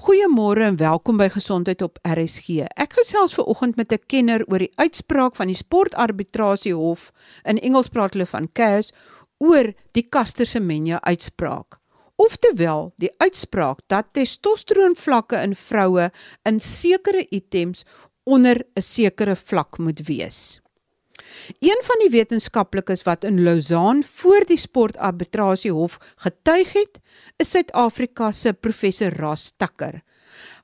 Goeiemôre en welkom by Gesondheid op RSG. Ek gesels ver oggend met 'n kenner oor die uitspraak van die Sportarbitrasiehof in Engels praat hulle van CAS oor die Caster Semenya uitspraak. Oftewel, die uitspraak dat testosteroonvlakke in vroue in sekere items onder 'n sekere vlak moet wees. Een van die wetenskaplikes wat in Lausanne voor die sportarbitrasiehof getuig het, is Suid-Afrika se professor Ras Tucker.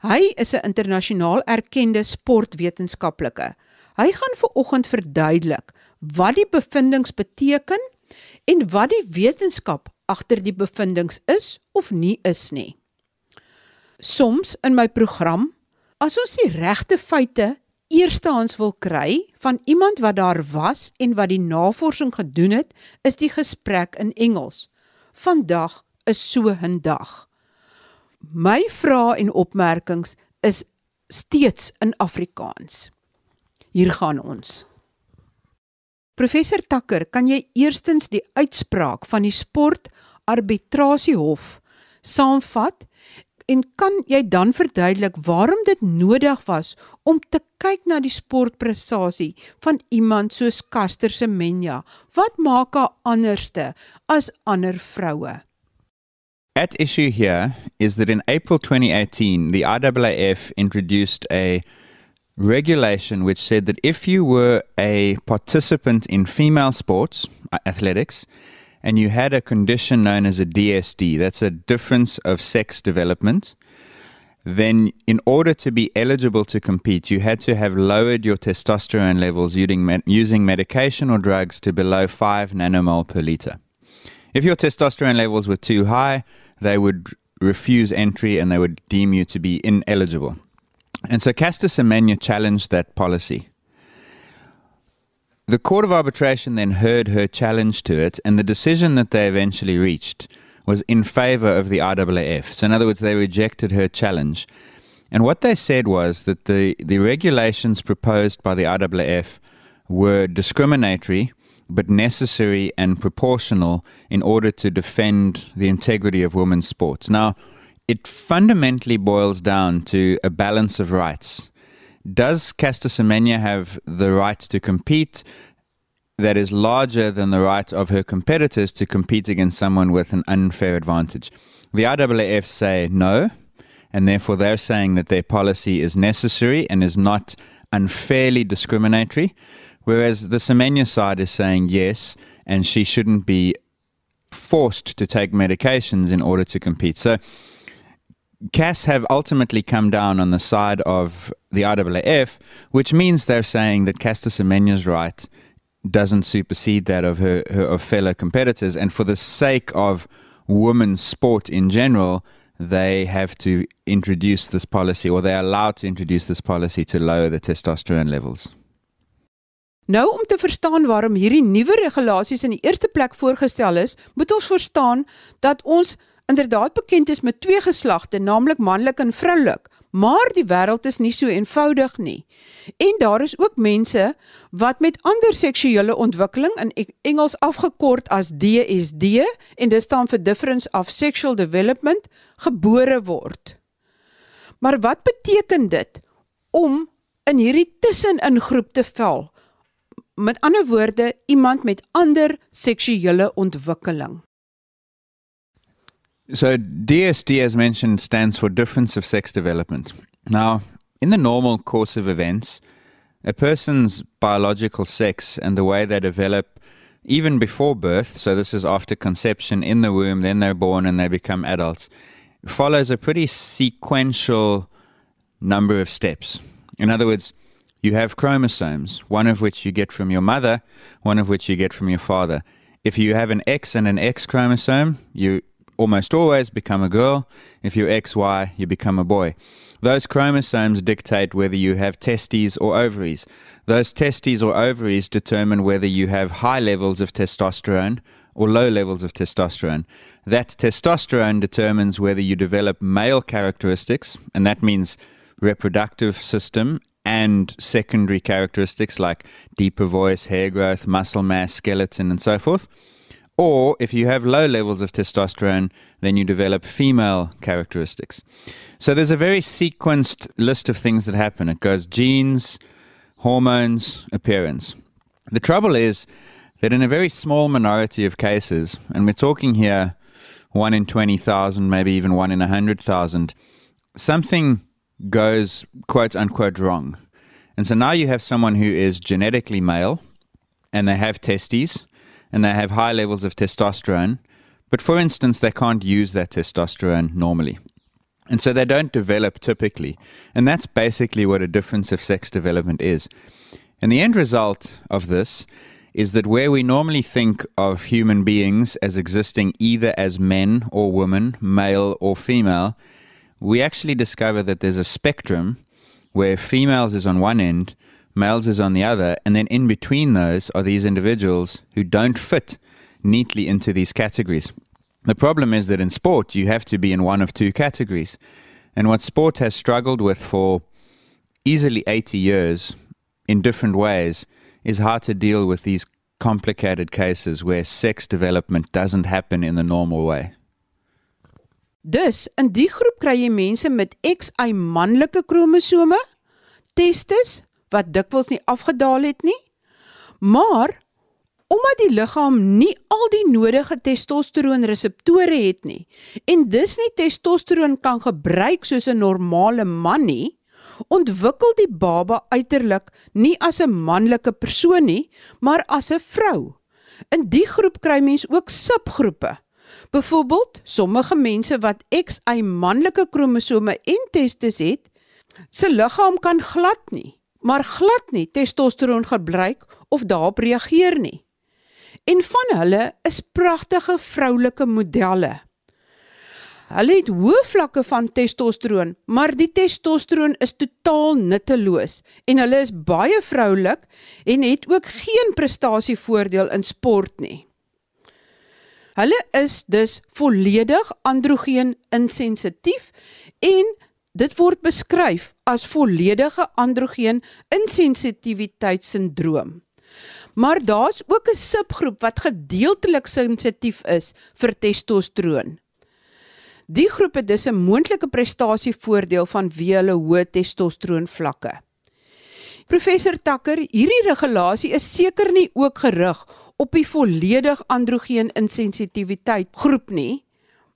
Hy is 'n internasionaal erkende sportwetenskaplike. Hy gaan ver oggend verduidelik wat die bevindinge beteken en wat die wetenskap agter die bevindinge is of nie is nie. Soms in my program, as ons die regte feite eerstehands wil kry van iemand wat daar was en wat die navorsing gedoen het, is die gesprek in Engels. Vandag is so 'n dag. My vrae en opmerkings is steeds in Afrikaans. Hier gaan ons. Professor Takker, kan jy eerstens die uitspraak van die sport arbitrasiehof saamvat en kan jy dan verduidelik waarom dit nodig was om te kyk na die sportprestasie van iemand soos Caster Semenya? Wat maak haar anderste as ander vroue? At issue here is that in April 2018, the IAAF introduced a regulation which said that if you were a participant in female sports, athletics, and you had a condition known as a DSD, that's a difference of sex development, then in order to be eligible to compete, you had to have lowered your testosterone levels using, using medication or drugs to below 5 nanomole per liter. If your testosterone levels were too high, they would refuse entry and they would deem you to be ineligible. And so Caster Semenya challenged that policy. The Court of Arbitration then heard her challenge to it, and the decision that they eventually reached was in favor of the IAAF. So, in other words, they rejected her challenge. And what they said was that the, the regulations proposed by the IAAF were discriminatory but necessary and proportional in order to defend the integrity of women's sports. Now, it fundamentally boils down to a balance of rights. Does Caster Semenya have the right to compete that is larger than the right of her competitors to compete against someone with an unfair advantage? The IAAF say no, and therefore they're saying that their policy is necessary and is not unfairly discriminatory, whereas the Semenya side is saying yes, and she shouldn't be forced to take medications in order to compete. So CAS have ultimately come down on the side of the IAAF, which means they're saying that Caster Semenya's right doesn't supersede that of her, her of fellow competitors, and for the sake of women's sport in general, they have to introduce this policy, or they're allowed to introduce this policy to lower the testosterone levels. Nou om te verstaan waarom hierdie nuwe regulasies in die eerste plek voorgestel is, moet ons verstaan dat ons inderdaad bekend is met twee geslagte, naamlik manlik en vroulik, maar die wêreld is nie so eenvoudig nie. En daar is ook mense wat met ander seksuele ontwikkeling in Engels afgekort as DSD en dit staan vir Difference of Sexual Development gebore word. Maar wat beteken dit om in hierdie tussenin groep te val? Met ander woorde, iemand met ander seksuele ontwikkeling. So DSD, as mentioned, stands for difference of sex development. Now, in the normal course of events, a person's biological sex and the way they develop even before birth, so this is after conception in the womb, then they're born and they become adults, follows a pretty sequential number of steps. In other words, you have chromosomes, one of which you get from your mother, one of which you get from your father. If you have an X and an X chromosome, you almost always become a girl. If you're XY, you become a boy. Those chromosomes dictate whether you have testes or ovaries. Those testes or ovaries determine whether you have high levels of testosterone or low levels of testosterone. That testosterone determines whether you develop male characteristics, and that means reproductive system and secondary characteristics like deeper voice, hair growth, muscle mass, skeleton, and so forth Or if you have low levels of testosterone, then you develop female characteristics. So there's a very sequenced list of things that happen. It goes genes, hormones, appearance. The trouble is that in a very small minority of cases, and we're talking here one in 20,000, maybe even one in 100,000, something goes quote unquote wrong. And so now you have someone who is genetically male and they have testes and they have high levels of testosterone, but for instance, they can't use that testosterone normally. And so they don't develop typically. And that's basically what a difference of sex development is. And the end result of this is that where we normally think of human beings as existing either as men or women, male or female, we actually discover that there's a spectrum where females is on one end, males is on the other, and then in between those are these individuals who don't fit neatly into these categories. The problem is that in sport, you have to be in one of two categories. And what sport has struggled with for easily 80 years in different ways is how to deal with these complicated cases where sex development doesn't happen in the normal way. Dus in die groep kry jy mense met XY manlike kromosome, testes wat dikwels nie afgedaal het nie. Maar omdat die liggaam nie al die nodige testosteroonreseptore het nie en dus nie testosteroon kan gebruik soos 'n normale man nie, ontwikkel die baba uiterlik nie as 'n manlike persoon nie, maar as 'n vrou. In die groep kry mens ook subgroepe. Byvoorbeeld, sommige mense wat XY manlike kromosome en testes het, se liggaam kan glad nie, maar glad nie testosteron gebruik of daarop reageer nie. En van hulle is pragtige vroulike modelle. Hulle het hoë vlakke van testosteron, maar die testosteron is totaal nutteloos en hulle is baie vroulik en het ook geen prestasievoordeel in sport nie. Hulle is dus volledig androgeen insensitief en dit word beskryf as volledige androgeen insensitiwiteitssindroom. Maar daar's ook 'n subgroep wat gedeeltelik sensitief is vir testosteron. Die groep het dus 'n moontlike prestasievoordeel vanweë hulle hoë testosteron vlakke. Professor Takker, hierdie regulasie is seker nie ook gerig op die volledig androgeen insensitiwiteit groep nie,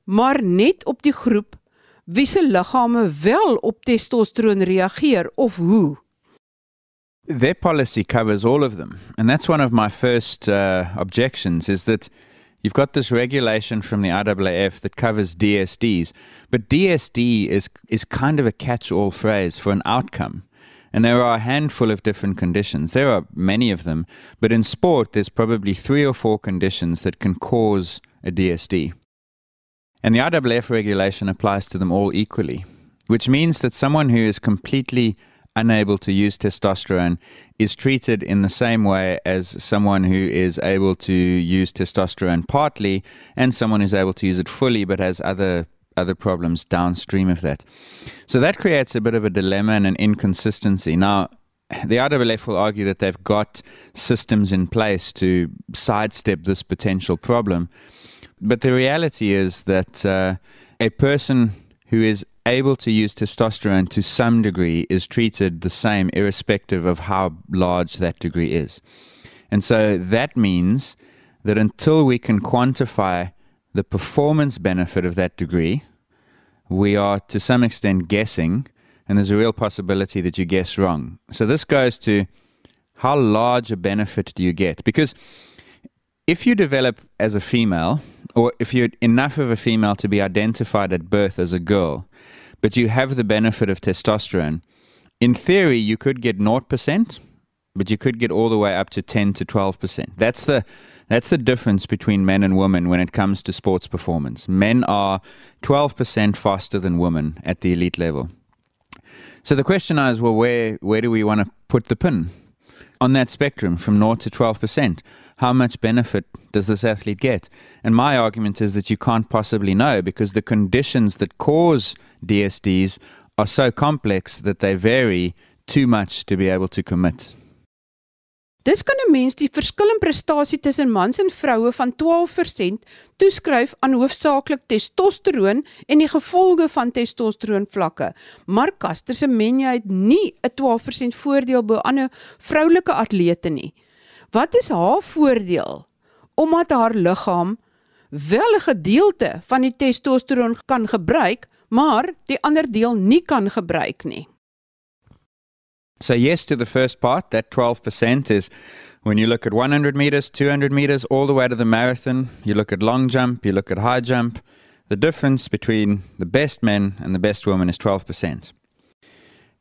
maar net op die groep wie se liggame wel op testosteron reageer of hoe. Their policy covers all of them, and that's one of my first uh, objections is that You've got this regulation from the IAAF that covers DSDs, but DSD is is kind of a catch-all phrase for an outcome. And there are a handful of different conditions. There are many of them, but in sport there's probably 3 or 4 conditions that can cause a DSD. And the IAAF regulation applies to them all equally, which means that someone who is completely unable to use testosterone is treated in the same way as someone who is able to use testosterone partly and someone who's able to use it fully but has other other problems downstream of that. So that creates a bit of a dilemma and an inconsistency. Now, the IAAF will argue that they've got systems in place to sidestep this potential problem. But the reality is that uh, a person who is able to use testosterone to some degree is treated the same, irrespective of how large that degree is. And so that means that until we can quantify the performance benefit of that degree, we are to some extent guessing, and there's a real possibility that you guess wrong. So this goes to how large a benefit do you get? Because if you develop as a female, or if you're enough of a female to be identified at birth as a girl, but you have the benefit of testosterone, in theory, you could get 0%, but you could get all the way up to 10 to 12%. That's the that's the difference between men and women when it comes to sports performance. Men are 12% faster than women at the elite level. So the question is, well, where where do we want to put the pin on that spectrum from 0 to 12%? How much benefit does this athlete get? And my argument is that you can't possibly know because the conditions that cause DSDs are so complex that they vary too much to be able to commit. Dis kan 'n mens die verskil in prestasie tussen mans en vroue van 12% toeskryf aan hoofsaaklik testosteroon en die gevolge van testosteroon vlakke. Maar Caster Semenya het nie 'n 12% voordeel bo ander vroulike atlete nie. Wat is haar voordeel? Omdat haar liggaam wel 'n gedeelte van die testosteroon kan gebruik, maar die ander deel nie kan gebruik nie. So, yes, to the first part, that 12% is when you look at 100 meters, 200 meters, all the way to the marathon, you look at long jump, you look at high jump, the difference between the best men and the best women is 12%.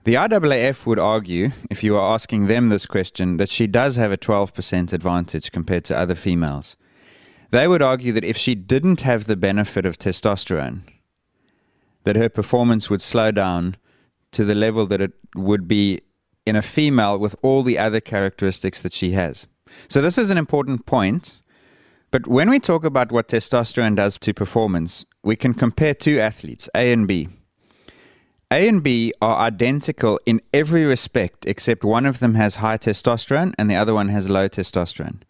The IAAF would argue, if you are asking them this question, that she does have a 12% advantage compared to other females. They would argue that if she didn't have the benefit of testosterone, that her performance would slow down to the level that it would be in a female with all the other characteristics that she has. So, this is an important point. But when we talk about what testosterone does to performance, we can compare two athletes, A and B. A and B are identical in every respect, except one of them has high testosterone and the other one has low testosterone.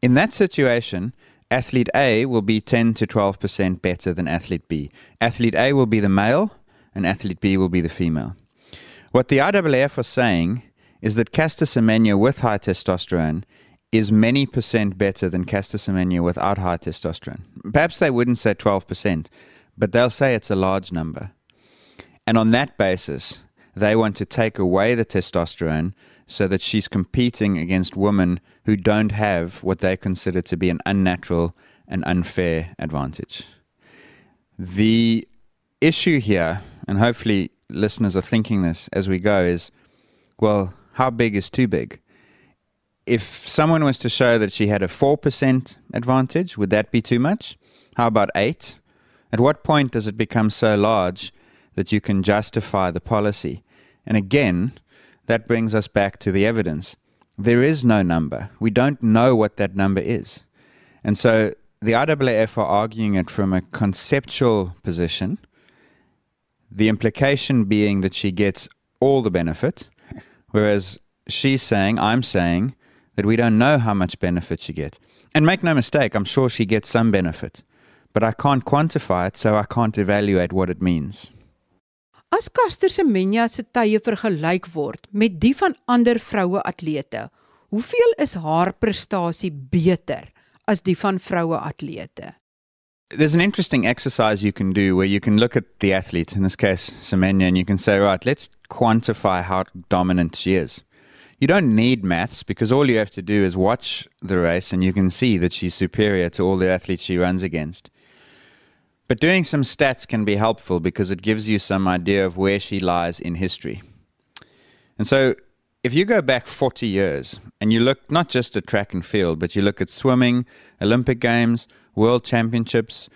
In that situation, athlete A will be 10 to 12% better than athlete B. Athlete A will be the male, and athlete B will be the female. What the IAAF was saying is that Caster Semenya with high testosterone is many percent better than Caster Semenya without high testosterone. Perhaps they wouldn't say 12%, but they'll say it's a large number. And on that basis, they want to take away the testosterone so that she's competing against women who don't have what they consider to be an unnatural and unfair advantage. The issue here, and hopefully listeners are thinking this as we go is well, how big is too big? If someone was to show that she had a 4% advantage, would that be too much? How about 8? At what point does it become so large that you can justify the policy? And again, that brings us back to the evidence. There is no number. We don't know what that number is. And so the IAAF are arguing it from a conceptual position the implication being that she gets all the benefit, whereas she's saying, I'm saying, that we don't know how much benefit she gets. And make no mistake, I'm sure she gets some benefit, but I can't quantify it, so I can't evaluate what it means. As Caster Semenya se tye vergelyk word met die van ander vroue atlete, hoeveel is haar prestasie beter as die van vroue atlete? there's an interesting exercise you can do where you can look at the athlete, in this case, Semenya, and you can say, right, let's quantify how dominant she is. You don't need maths because all you have to do is watch the race and you can see that she's superior to all the athletes she runs against. But doing some stats can be helpful because it gives you some idea of where she lies in history. And so if you go back 40 years and you look not just at track and field, but you look at swimming, Olympic Games, World Championships,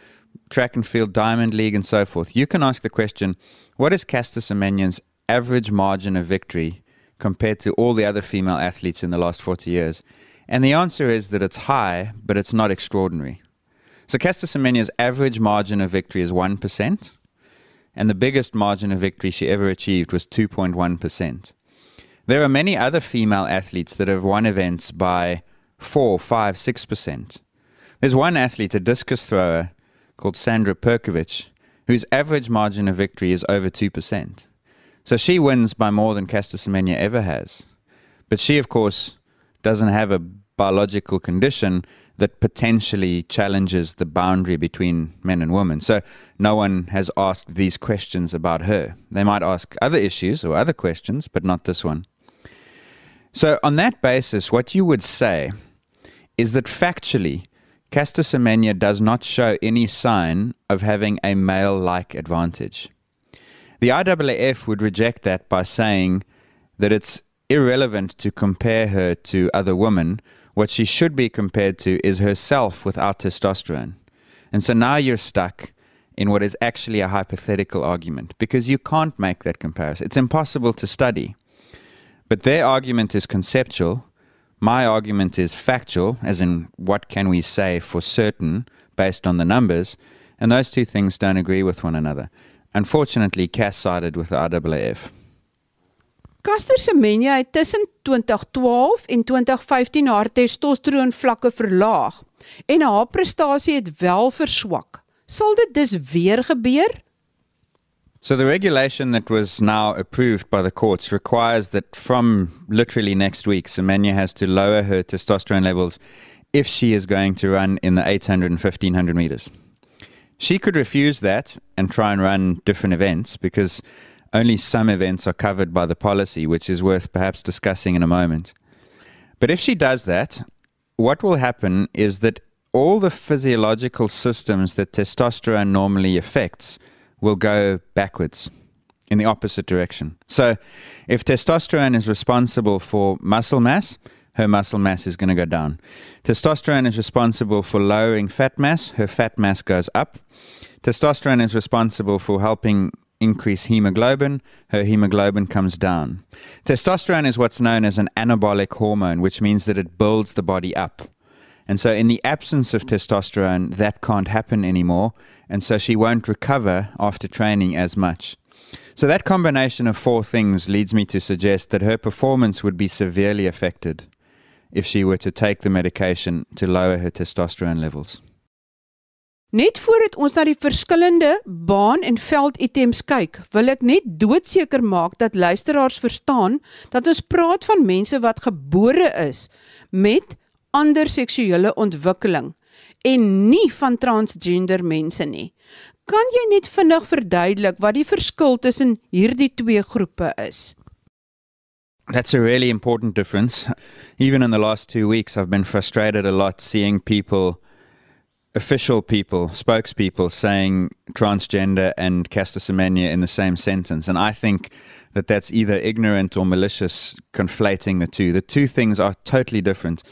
track and field, Diamond League, and so forth, you can ask the question what is Caster Semenya's average margin of victory compared to all the other female athletes in the last 40 years? And the answer is that it's high, but it's not extraordinary. So Caster average margin of victory is 1%, and the biggest margin of victory she ever achieved was 2.1%. There are many other female athletes that have won events by 4, 5, 6%. There's one athlete, a discus thrower called Sandra Perkovic, whose average margin of victory is over 2%. So she wins by more than Caster Semenya ever has. But she, of course, doesn't have a biological condition that potentially challenges the boundary between men and women. So no one has asked these questions about her. They might ask other issues or other questions, but not this one. So, on that basis, what you would say is that factually, Caster Semenya does not show any sign of having a male like advantage. The IAAF would reject that by saying that it's irrelevant to compare her to other women. What she should be compared to is herself without testosterone. And so now you're stuck in what is actually a hypothetical argument because you can't make that comparison. It's impossible to study. But their argument is conceptual. My argument is factual, as in what can we say for certain based on the numbers, and those two things don't agree with one another. Unfortunately, CAS sided with the IAAF. Caster Semenya het tussen 2012 en 2015 haar testosteron vlakke verlaag en haar prestasie het wel verswak. Sal dit dus weer gebeur? So the regulation that was now approved by the courts requires that from literally next week, Semenya has to lower her testosterone levels if she is going to run in the 800 and 1500 meters. She could refuse that and try and run different events because only some events are covered by the policy, which is worth perhaps discussing in a moment. But if she does that, what will happen is that all the physiological systems that testosterone normally affects will go backwards in the opposite direction. So, if testosterone is responsible for muscle mass, her muscle mass is going to go down. Testosterone is responsible for lowering fat mass, her fat mass goes up. Testosterone is responsible for helping increase hemoglobin, her hemoglobin comes down. Testosterone is what's known as an anabolic hormone, which means that it builds the body up. And so, in the absence of testosterone, that can't happen anymore. And so, she won't recover after training as much. So, that combination of four things leads me to suggest that her performance would be severely affected if she were to take the medication to lower her testosterone levels. Net voordat ons na die verskillende baan en veld items kyk, wil ek net doodseker maak dat luisteraars verstaan dat ons praat van mense wat gebore is met ander seksuele ontwikkeling en nie van transgender mense nie. Kan jy net vinnig verduidelik wat die verskil tussen hierdie twee groepe is? That's a really important difference. Even in the last two weeks, I've been frustrated a lot seeing people, official people, spokespeople, saying transgender and Caster Semenya in the same sentence. And I think that that's either ignorant or malicious conflating the two. The two things are totally different.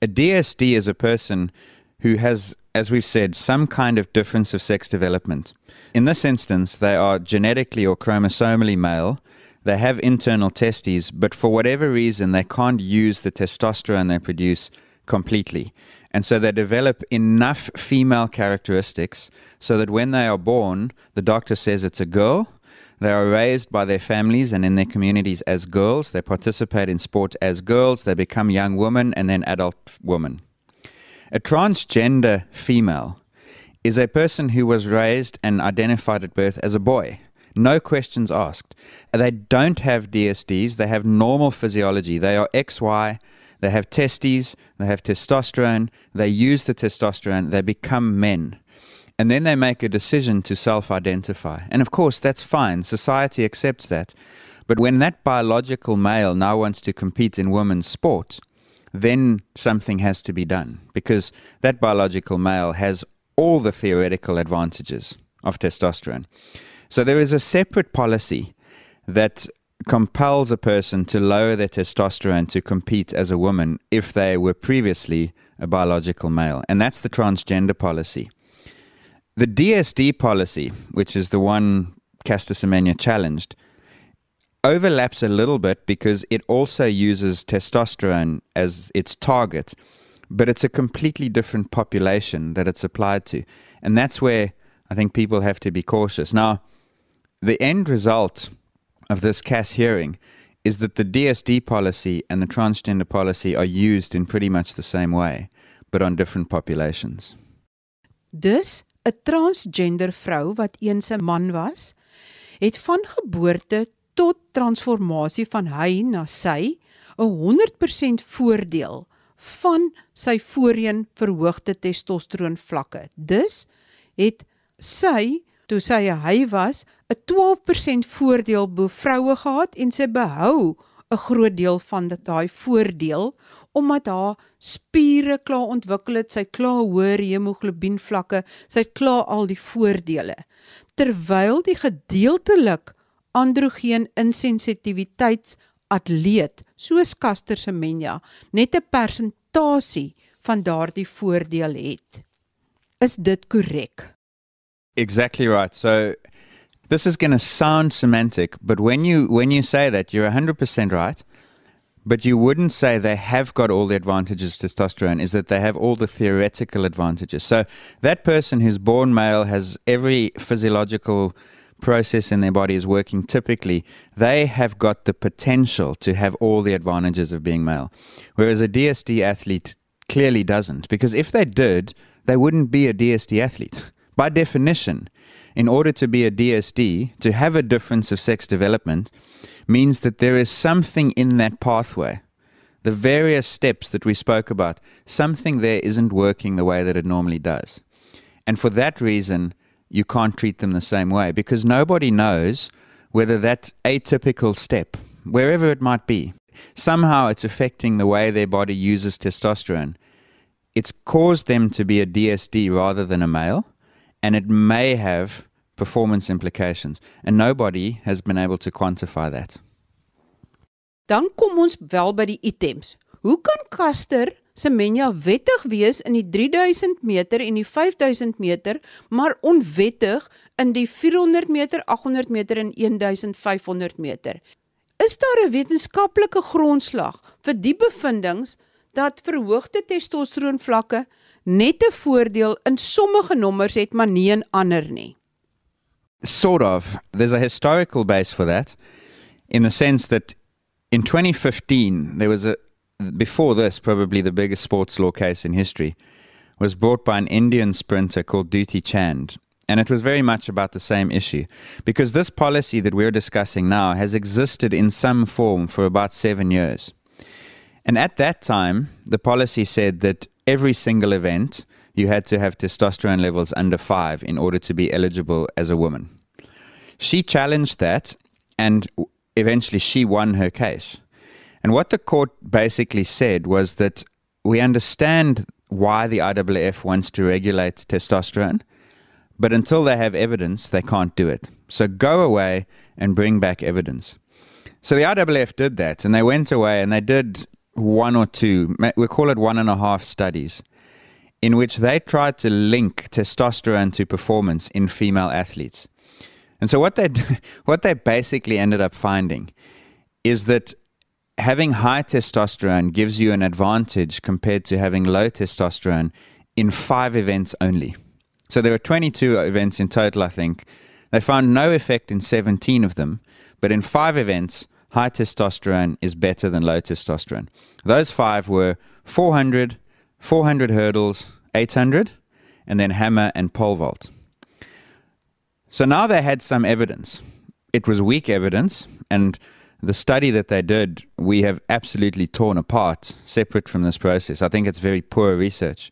A DSD is a person who has, as we've said, some kind of difference of sex development. In this instance, they are genetically or chromosomally male they have internal testes, but for whatever reason, they can't use the testosterone they produce completely. And so they develop enough female characteristics so that when they are born, the doctor says it's a girl. They are raised by their families and in their communities as girls. They participate in sport as girls. They become young women and then adult women. A transgender female is a person who was raised and identified at birth as a boy. No questions asked. They don't have DSDs, they have normal physiology. They are XY, they have testes, they have testosterone, they use the testosterone, they become men. And then they make a decision to self identify. And of course, that's fine. Society accepts that. But when that biological male now wants to compete in women's sport, then something has to be done because that biological male has all the theoretical advantages of testosterone. So there is a separate policy that compels a person to lower their testosterone to compete as a woman if they were previously a biological male, and that's the transgender policy. The DSD policy, which is the one Caster Semenya challenged, overlaps a little bit because it also uses testosterone as its target, but it's a completely different population that it's applied to. And that's where I think people have to be cautious. Now, the end result of this CAS hearing is that the DSD policy and the transgender policy are used in pretty much the same way, but on different populations. Dus 'n transgender vrou wat eens 'n man was, het van geboorte tot transformasie van hy na sy 'n 100% voordeel van sy voorheen verhoogde testosteron vlakke. Dus het sy toe sy hy was 'n 12% voordeel bo vroue gehad en sy behou 'n groot deel van dit daai voordeel omdat haar spiere klaar ontwikkel het, sy klaar hoër hemoglobien vlakke, sy klaar al die voordele. Terwyl die gedeeltelik androgeen insensitiwiteits atleet soos Caster Semenya net 'n persentasie van daardie voordeel het. Is dit korrek? Exactly right. So this is going to sound semantic, but when you when you say that, you're 100% right. But you wouldn't say they have got all the advantages of testosterone, is that they have all the theoretical advantages. So that person who's born male has every physiological process in their body is working typically, they have got the potential to have all the advantages of being male. Whereas a DSD athlete clearly doesn't. Because if they did, they wouldn't be a DSD athlete. By definition, in order to be a DSD, to have a difference of sex development, means that there is something in that pathway, the various steps that we spoke about, something there isn't working the way that it normally does. And for that reason, you can't treat them the same way because nobody knows whether that atypical step, wherever it might be, somehow it's affecting the way their body uses testosterone. It's caused them to be a DSD rather than a male, and it may have performance implications, and nobody has been able to quantify that. Dan kom ons wel by die items. Hoe kan Caster Semenya wettig wees in die 3000 meter en die 5000 meter, maar onwettig in die 400 meter, 800 meter en 1500 meter? Is daar 'n wetenskaplike grondslag vir die bevindinge dat verhoogde testosteron vlakke net 'n voordeel in sommige nommers het, maar nie in ander nie? Sort of. There's a historical base for that in the sense that in 2015 there was a before this probably the biggest sports law case in history was brought by an Indian sprinter called Dutee Chand and it was very much about the same issue because this policy that we're discussing now has existed in some form for about 7 years. And at that time the policy said that every single event you had to have testosterone levels under 5 in order to be eligible as a woman. She challenged that and eventually she won her case. And what the court basically said was that we understand why the IAAF wants to regulate testosterone, but until they have evidence, they can't do it. So go away and bring back evidence. So the IAAF did that, and they went away and they did one or two, we call it one and a half studies, in which they tried to link testosterone to performance in female athletes. And so what they what they basically ended up finding is that having high testosterone gives you an advantage compared to having low testosterone in 5 events only. So there were 22 events in total I think. They found no effect in 17 of them, but in 5 events high testosterone is better than low testosterone. Those 5 were 400, 400 hurdles, 800 and then hammer and pole vault. So now they had some evidence. It was weak evidence, and the study that they did, we have absolutely torn apart, separate from this process. I think it's very poor research.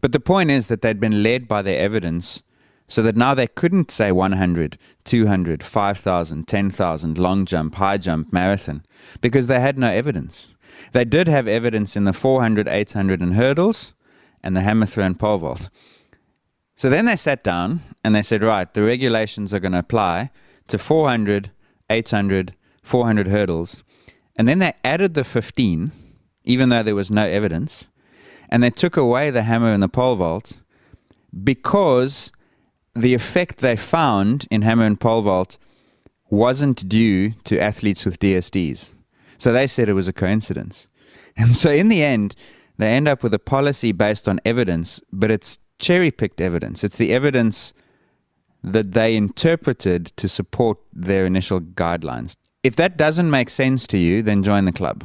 But the point is that they'd been led by their evidence so that now they couldn't say 100, 200, 5,000, 10,000, long jump, high jump, marathon, because they had no evidence. They did have evidence in the 400, 800, and hurdles, and the hammer throw and pole vault. So then they sat down and they said, right, the regulations are going to apply to 400, 800, 400 hurdles. And then they added the 15, even though there was no evidence, and they took away the hammer and the pole vault because the effect they found in hammer and pole vault wasn't due to athletes with DSDs. So they said it was a coincidence. And so in the end, they end up with a policy based on evidence, but it's cherry picked evidence. It's the evidence that they interpreted to support their initial guidelines. If that doesn't make sense to you, then join the club.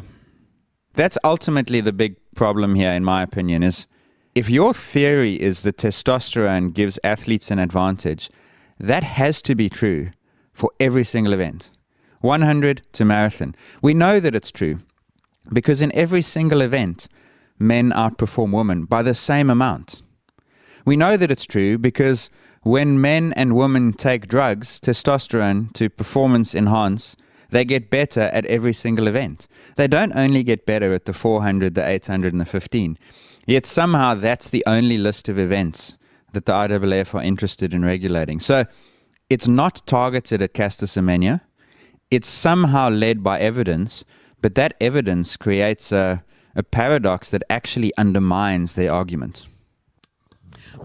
That's ultimately the big problem here, in my opinion, is if your theory is that testosterone gives athletes an advantage, that has to be true for every single event. 100 to marathon. We know that it's true because in every single event, men outperform women by the same amount. We know that it's true because when men and women take drugs, testosterone, to performance enhance, they get better at every single event. They don't only get better at the 400, the 800, and the 15. Yet somehow that's the only list of events that the IAAF are interested in regulating. So it's not targeted at Caster Semenya. It's somehow led by evidence, but that evidence creates a, a paradox that actually undermines their argument.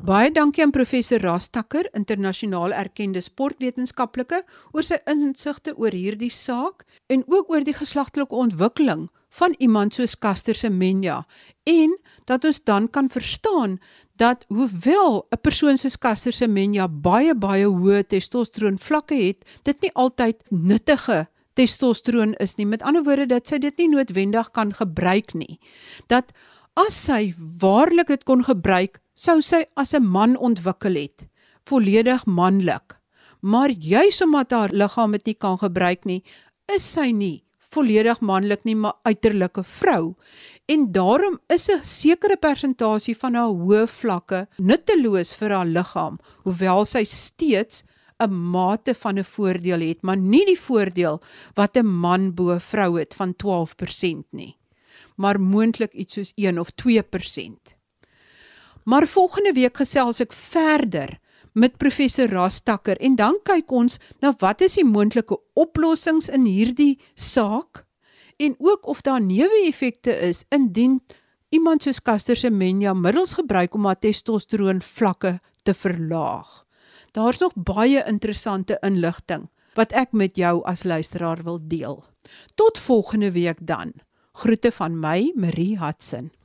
Baie dankie aan professor Rastakker, internasionaal erkende sportwetenskaplike, oor sy insigte oor hierdie saak en ook oor die geslagtelike ontwikkeling van iemand soos Caster Semenya en dat ons dan kan verstaan dat hoewel 'n persoon soos Caster Semenya baie baie hoë testosteron vlakke het, dit nie altyd nuttige testosteron is nie. Met ander woorde dat sy dit nie noodwendig kan gebruik nie. Dat as sy waarlik dit kon gebruik, sou sy as 'n man ontwikkel het, volledig manlik. Maar juis omdat haar liggaam dit nie kan gebruik nie, is sy nie volledig manlik nie, maar uiterlike vrou. En daarom is 'n sekere persentasie van haar hoë vlakke nutteloos vir haar liggaam, hoewel sy steeds 'n mate van 'n voordeel het, maar nie die voordeel wat 'n man bo vrou het van 12% nie, maar moontlik iets soos 1 of 2%. Maar volgende week gesels ek verder met professor Rastakker en dan kyk ons na wat is die moontlike oplossings in hierdie saak en ook of daar neeweffekte is indien iemand soos Caster Semenya middels gebruik om haar testosteron vlakke te verlaag. Daar's nog baie interessante inligting wat ek met jou as luisteraar wil deel. Tot volgende week dan. Groete van my, Marie Hudson.